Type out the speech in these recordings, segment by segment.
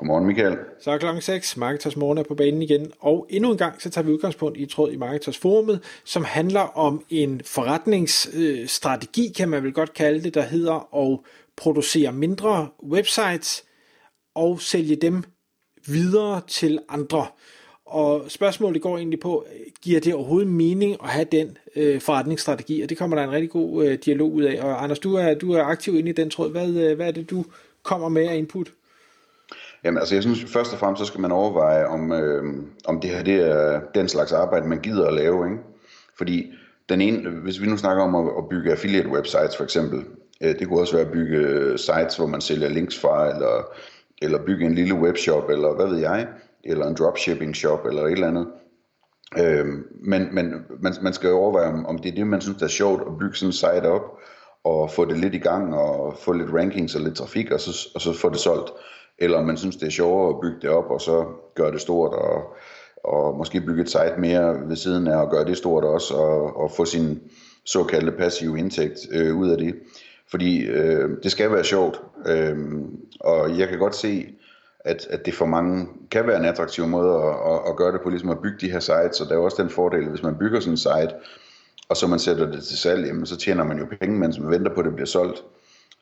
Godmorgen, Michael. Så er klokken 6. Marketers Morgen er på banen igen. Og endnu en gang, så tager vi udgangspunkt i tråd i Marketers Forumet, som handler om en forretningsstrategi, kan man vel godt kalde det, der hedder at producere mindre websites og sælge dem videre til andre. Og spørgsmålet går egentlig på, giver det overhovedet mening at have den øh, forretningsstrategi? Og det kommer der en rigtig god øh, dialog ud af. Og Anders, du er, du er aktiv inde i den tråd. Hvad, øh, hvad er det, du kommer med af input? Jamen altså jeg synes først og fremmest så skal man overveje om, øh, om det her det er den slags arbejde man gider at lave, ikke? Fordi den ene, hvis vi nu snakker om at, at bygge affiliate websites for eksempel, øh, det kunne også være at bygge sites, hvor man sælger links fra, eller, eller bygge en lille webshop, eller hvad ved jeg, eller en dropshipping shop, eller et eller andet. Øh, men men man, man skal overveje, om, om det er det, man synes er sjovt at bygge sådan en site op, og få det lidt i gang, og få lidt rankings og lidt trafik, og så, og så få det solgt eller om man synes, det er sjovere at bygge det op, og så gøre det stort, og, og måske bygge et site mere ved siden af, og gøre det stort også, og, og få sin såkaldte passive indtægt øh, ud af det. Fordi øh, det skal være sjovt, øh, og jeg kan godt se, at, at det for mange kan være en attraktiv måde at, at, at gøre det på, ligesom at bygge de her sites, og der er også den fordel, hvis man bygger sådan en site, og så man sætter det til salg, jamen, så tjener man jo penge, mens man venter på, at det bliver solgt.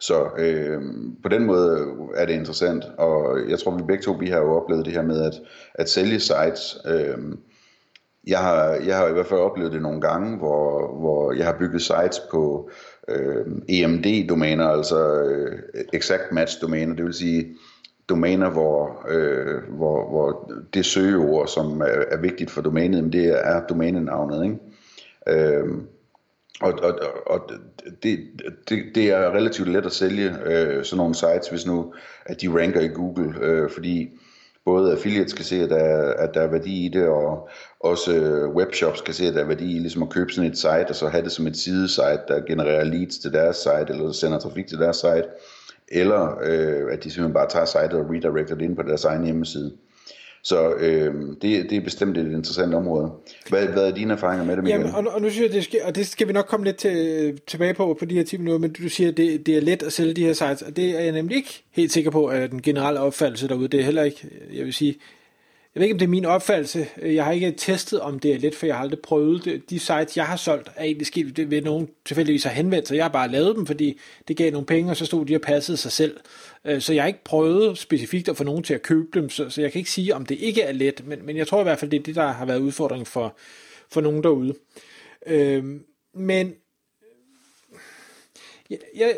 Så øh, på den måde er det interessant, og jeg tror, vi begge to vi har jo oplevet det her med at, at sælge sites. Øh, jeg, har, jeg har i hvert fald oplevet det nogle gange, hvor, hvor jeg har bygget sites på øh, EMD-domæner, altså øh, exact match-domæner, det vil sige domæner, hvor, øh, hvor, hvor det søgeord, som er, er vigtigt for domænet, det er domænenavnet. Ikke? Øh, og, og, og det, det, det er relativt let at sælge øh, sådan nogle sites, hvis nu at de ranker i Google, øh, fordi både affiliates skal se, at der, at der er værdi i det, og også øh, webshops kan se, at der er værdi i ligesom at købe sådan et site, og så have det som et sidesite, der genererer leads til deres site, eller sender trafik til deres site, eller øh, at de simpelthen bare tager sitet og redirecter det ind på deres egen hjemmeside. Så øh, det, det er bestemt et interessant område. Hvad, hvad er dine erfaringer med det, Michael? Jamen, og, og nu synes jeg, det skal, og det skal vi nok komme lidt til, tilbage på på de her 10 minutter, men du siger, at det, det er let at sælge de her sites, og det er jeg nemlig ikke helt sikker på, at den generelle opfattelse derude, det er heller ikke, jeg vil sige, jeg ved ikke, om det er min opfattelse. Jeg har ikke testet, om det er let, for jeg har aldrig prøvet det. De sites, jeg har solgt, er egentlig sket ved nogen tilfældigvis har henvendt sig. Jeg har bare lavet dem, fordi det gav nogle penge, og så stod de og passede sig selv. Øh, så jeg har ikke prøvet specifikt at få nogen til at købe dem, så, så jeg kan ikke sige, om det ikke er let, men, men jeg tror i hvert fald, det er det, der har været udfordring for, for nogen derude. Øh, men jeg, jeg,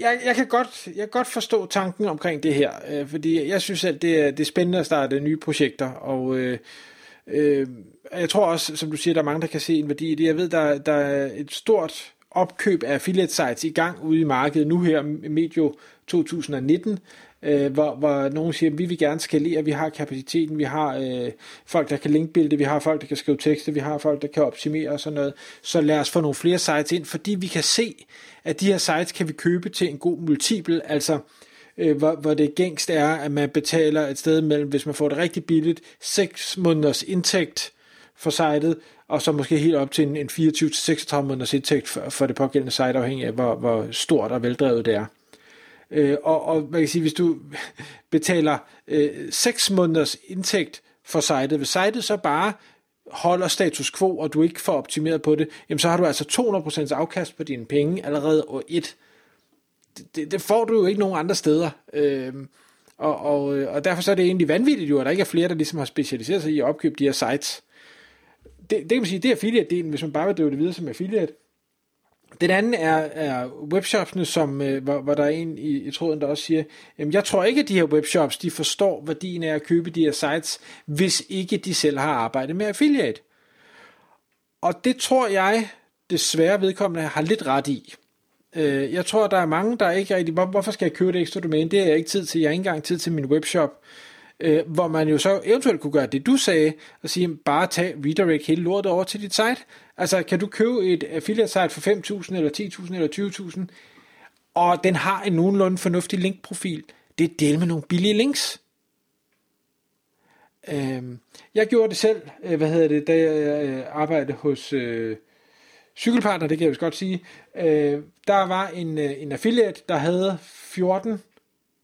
jeg, jeg, kan godt, jeg kan godt forstå tanken omkring det her, øh, fordi jeg synes selv, det er, det er spændende at starte nye projekter, og øh, øh, jeg tror også, som du siger, der er mange, der kan se en værdi i det. Jeg ved, der, der er et stort opkøb af affiliate sites i gang ude i markedet nu her medio 2019, øh, hvor, hvor nogen siger, at vi vil gerne skalere, vi har kapaciteten, vi har øh, folk, der kan linkbilde, vi har folk, der kan skrive tekster, vi har folk, der kan optimere og sådan noget. Så lad os få nogle flere sites ind, fordi vi kan se, at de her sites kan vi købe til en god multiple, altså øh, hvor, hvor det gængst er, at man betaler et sted mellem, hvis man får det rigtig billigt, 6 måneders indtægt for sitet, og så måske helt op til en, en 24-36 måneders indtægt for, for det pågældende site, afhængig af, hvor, hvor stort og veldrevet det er. Øh, og, og man kan sige, hvis du betaler øh, 6 måneders indtægt for sitet, hvis sitet så bare holder status quo, og du ikke får optimeret på det, jamen så har du altså 200% afkast på dine penge allerede og et. Det, det, det får du jo ikke nogen andre steder. Øh, og, og, øh, og derfor så er det egentlig vanvittigt jo, at der ikke er flere, der ligesom har specialiseret sig i at opkøbe de her sites. Det, det kan man sige, det er affiliate-delen, hvis man bare vil drive det videre som affiliate. Den anden er, er webshopsene, som, øh, hvor, hvor der er en i, i tråden, der også siger, jamen, jeg tror ikke, at de her webshops, de forstår værdien af at købe de her sites, hvis ikke de selv har arbejdet med affiliate. Og det tror jeg, desværre vedkommende, har lidt ret i. Øh, jeg tror, der er mange, der ikke rigtig, hvorfor skal jeg købe det ekstra domæne? Det har jeg ikke tid til. Jeg har ikke engang tid til min webshop øh, hvor man jo så eventuelt kunne gøre det, du sagde, og sige, bare tag redirect hele lortet over til dit site. Altså, kan du købe et affiliate site for 5.000 eller 10.000 eller 20.000, og den har en nogenlunde fornuftig linkprofil. Det er del med nogle billige links. Øh, jeg gjorde det selv, øh, hvad hedder det, da jeg øh, arbejdede hos øh, Cykelpartner, det kan jeg vist godt sige. Øh, der var en, øh, en affiliate, der havde 14,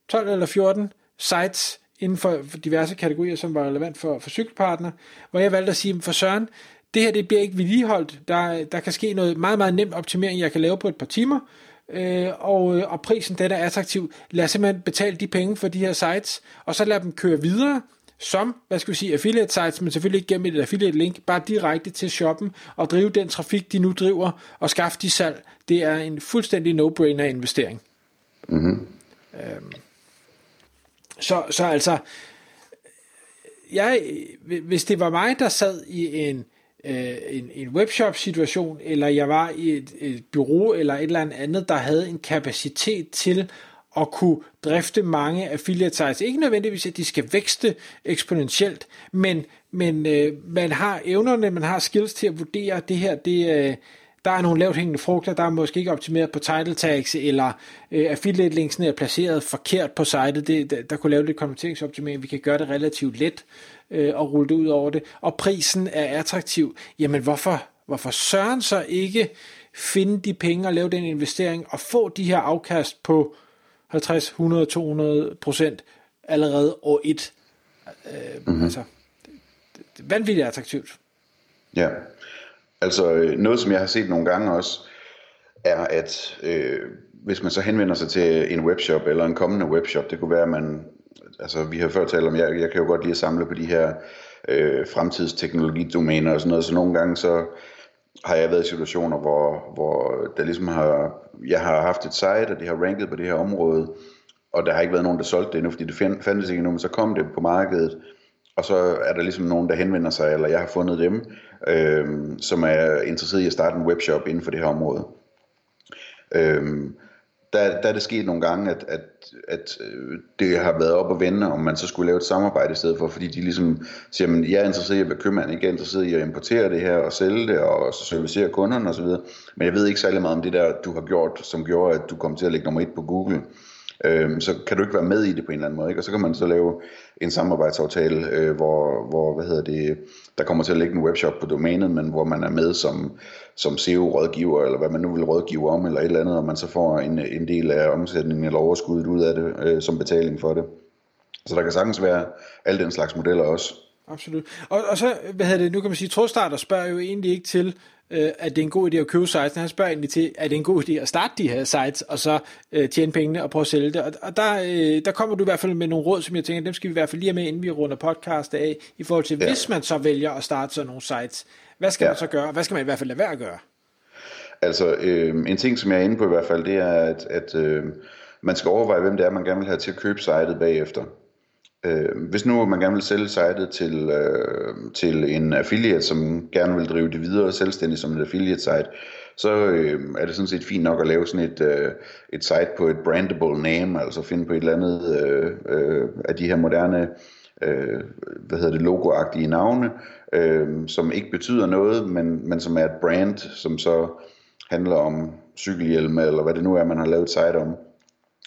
12 eller 14 sites inden for, diverse kategorier, som var relevant for, for cykelpartner, hvor jeg valgte at sige, for Søren, det her det bliver ikke vedligeholdt. Der, der kan ske noget meget, meget nemt optimering, jeg kan lave på et par timer, øh, og, og prisen den er attraktiv. Lad simpelthen betale de penge for de her sites, og så lad dem køre videre, som, hvad skal vi sige, affiliate sites, men selvfølgelig ikke gennem et affiliate link, bare direkte til shoppen og drive den trafik, de nu driver, og skaffe de salg. Det er en fuldstændig no-brainer investering. Mm-hmm. Øhm, så, så altså, jeg, hvis det var mig, der sad i en, øh, en, en webshop-situation, eller jeg var i et, et bureau eller et eller andet, der havde en kapacitet til at kunne drifte mange affiliate sites. Ikke nødvendigvis, at de skal vækste eksponentielt, men, men øh, man har evnerne, man har skills til at vurdere det her, det, øh, der er nogle lavt hængende frugter, der er måske ikke optimeret på title tags, eller øh, affiliate linksene er placeret forkert på sitet, det, der, der kunne lave lidt konverteringsoptimering, vi kan gøre det relativt let øh, og rulle det ud over det, og prisen er attraktiv, jamen hvorfor, hvorfor søren så ikke finde de penge og lave den investering og få de her afkast på 50, 100, 200 procent allerede år 1. Øh, mm-hmm. Altså, det, det, vanvittigt attraktivt. Ja, altså øh, noget som jeg har set nogle gange også, er at øh, hvis man så henvender sig til en webshop eller en kommende webshop, det kunne være, at man, altså vi har før talt om, jeg, jeg kan jo godt lide at samle på de her øh, fremtidsteknologidomæner og sådan noget, så nogle gange så har jeg været i situationer, hvor, hvor der ligesom har, jeg har haft et site, og det har ranket på det her område, og der har ikke været nogen, der solgte det endnu, fordi det fandtes ikke endnu, men så kom det på markedet, og så er der ligesom nogen, der henvender sig, eller jeg har fundet dem, øh, som er interesseret i at starte en webshop inden for det her område. Øh, der, der er det sket nogle gange, at, at, at øh, det har været op at vende, om man så skulle lave et samarbejde i stedet for, fordi de ligesom siger, at jeg er interesseret i at være købmand, ikke er interesseret i at importere det her og sælge det og servicere kunderne osv. Men jeg ved ikke særlig meget om det der, du har gjort, som gjorde, at du kom til at ligge nummer et på Google øh, Øhm, så kan du ikke være med i det på en eller anden måde. Ikke? Og så kan man så lave en samarbejdsaftale, øh, hvor, hvor hvad hedder det, der kommer til at ligge en webshop på domænet, men hvor man er med som, som SEO-rådgiver, eller hvad man nu vil rådgive om, eller et eller andet, og man så får en, en del af omsætningen eller overskuddet ud af det, øh, som betaling for det. Så der kan sagtens være alle den slags modeller også. Absolut. Og, og så, hvad hedder det, nu kan man sige, Trådstarter spørger jo egentlig ikke til, øh, at det er en god idé at købe sites. Han spørger egentlig til, at det er en god idé at starte de her sites, og så øh, tjene pengene og prøve at sælge det. Og, og der, øh, der kommer du i hvert fald med nogle råd, som jeg tænker, dem skal vi i hvert fald lige have med, inden vi runder podcast af, i forhold til, ja. hvis man så vælger at starte sådan nogle sites. Hvad skal ja. man så gøre? Hvad skal man i hvert fald lade være at gøre? Altså, øh, en ting, som jeg er inde på i hvert fald, det er, at, at øh, man skal overveje, hvem det er, man gerne vil have til at købe sitet bagefter. Øh, hvis nu man gerne vil sælge sitet til, øh, til en affiliate, som gerne vil drive det videre selvstændigt som et affiliate site, så øh, er det sådan set fint nok at lave sådan et, øh, et site på et brandable name, altså finde på et eller andet øh, øh, af de her moderne øh, hvad hedder det, logoagtige navne, øh, som ikke betyder noget, men, men som er et brand, som så handler om cykelhjelme, eller hvad det nu er, man har lavet et site om.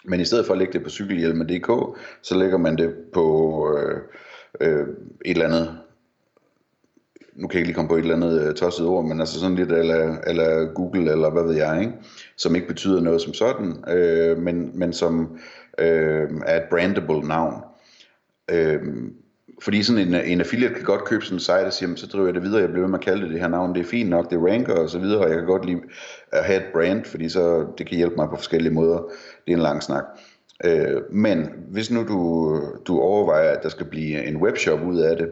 Men i stedet for at lægge det på cykelhjelme.dk, så lægger man det på øh, øh, et eller andet, nu kan jeg ikke lige komme på et eller andet øh, tosset ord, men altså sådan lidt eller, eller Google, eller hvad ved jeg, ikke? som ikke betyder noget som sådan, øh, men, men som øh, er et brandable navn. Øh, fordi sådan en, en affiliate kan godt købe sådan en site og sige, så driver jeg det videre, jeg bliver ved med at kalde det det her navn, det er fint nok, det ranker og så videre, og jeg kan godt lide at have et brand, fordi så det kan hjælpe mig på forskellige måder. Det er en lang snak. Øh, men hvis nu du, du overvejer, at der skal blive en webshop ud af det,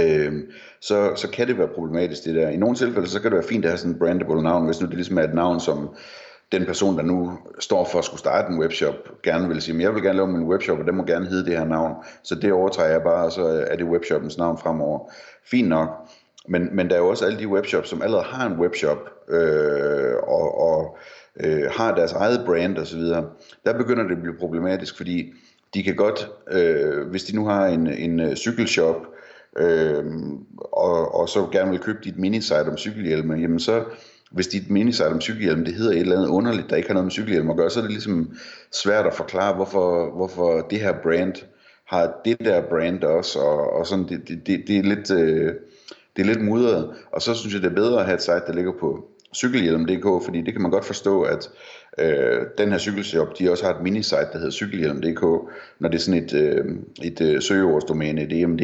øh, så, så kan det være problematisk det der. I nogle tilfælde, så kan det være fint at have sådan et brandable navn, hvis nu det ligesom er et navn, som den person, der nu står for at skulle starte en webshop, gerne vil sige, men jeg vil gerne lave min webshop, og den må gerne hedde det her navn. Så det overtager jeg bare, og så er det webshoppens navn fremover. Fint nok. Men, men der er jo også alle de webshops, som allerede har en webshop, øh, og, og øh, har deres eget brand osv., der begynder det at blive problematisk, fordi de kan godt, øh, hvis de nu har en, en øh, cykelshop, øh, og, og så gerne vil købe dit minisite om cykelhjelme, jamen så hvis dit minisite om cykelhjelm, det hedder et eller andet underligt, der ikke har noget med cykelhjelm at gøre, så er det ligesom svært at forklare, hvorfor, hvorfor det her brand har det der brand også, og, og sådan, det, det, det, det er lidt... Øh, det er lidt mudret, og så synes jeg, det er bedre at have et site, der ligger på cykelhjelm.dk, fordi det kan man godt forstå, at øh, den her cykelshop, de også har et minisite, der hedder cykelhjelm.dk, når det er sådan et, øh, et øh, søgeordsdomæne, et EMD.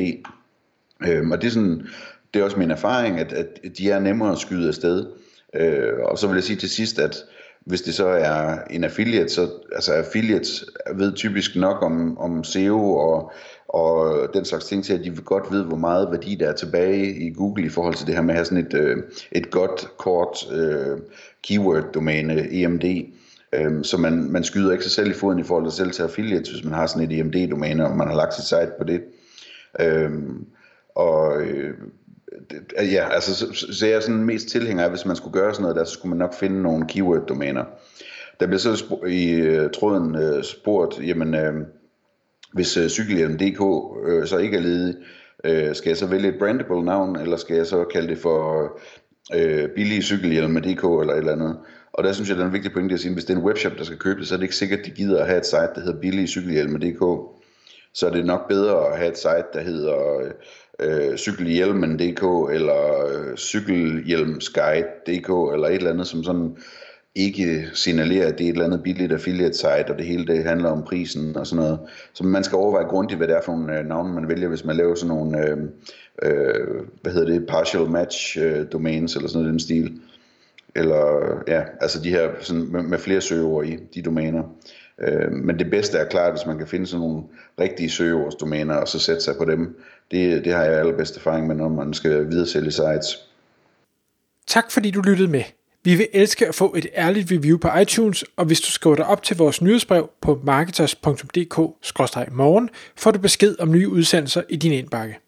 Øh, og det er, sådan, det er også min erfaring, at, at de er nemmere at skyde afsted. Øh, og så vil jeg sige til sidst, at hvis det så er en affiliate, så altså affiliates ved typisk nok om, om SEO og, og den slags ting til, at de godt ved, hvor meget værdi der er tilbage i Google i forhold til det her med at have sådan et, øh, et godt, kort øh, keyword-domæne, EMD. Øh, så man, man skyder ikke sig selv i foden i forhold til selv til affiliates, hvis man har sådan et EMD-domæne, og man har lagt sit site på det. Øh, og øh, Øh, ja, altså, så, så jeg er sådan mest tilhænger af, hvis man skulle gøre sådan noget der, så skulle man nok finde nogle keyword-domæner. Der bliver så i øh, tråden øh, spurgt, jamen, øh, hvis øh, cykelhjelm.dk øh, så ikke er ledig, øh, skal jeg så vælge et brandable navn, eller skal jeg så kalde det for øh, billige cykelhjelm.dk eller et eller andet? Og der synes jeg, det er en vigtig pointe at sige, at hvis det er en webshop, der skal købe det, så er det ikke sikkert, at de gider at have et site, der hedder billige så er det nok bedre at have et site, der hedder øh, cykelhjelmen.dk eller øh, cykelhjelmsguide.dk eller et eller andet, som sådan ikke signalerer, at det er et eller andet billigt affiliate site, og det hele det handler om prisen og sådan noget. Så man skal overveje grundigt, hvad det er for nogle øh, navne, man vælger, hvis man laver sådan nogle, øh, øh, hvad hedder det, partial match øh, domains, eller sådan noget den stil. Eller, ja, altså de her sådan, med, med flere søgeord i, de domæner. Øh, men det bedste er klart, hvis man kan finde sådan nogle rigtige søgeordsdomæner, og så sætte sig på dem. Det, det har jeg allerbedst erfaring med, når man skal videre sælge sites. Tak fordi du lyttede med. Vi vil elske at få et ærligt review på iTunes, og hvis du skriver dig op til vores nyhedsbrev på marketers.dk-morgen, får du besked om nye udsendelser i din indbakke.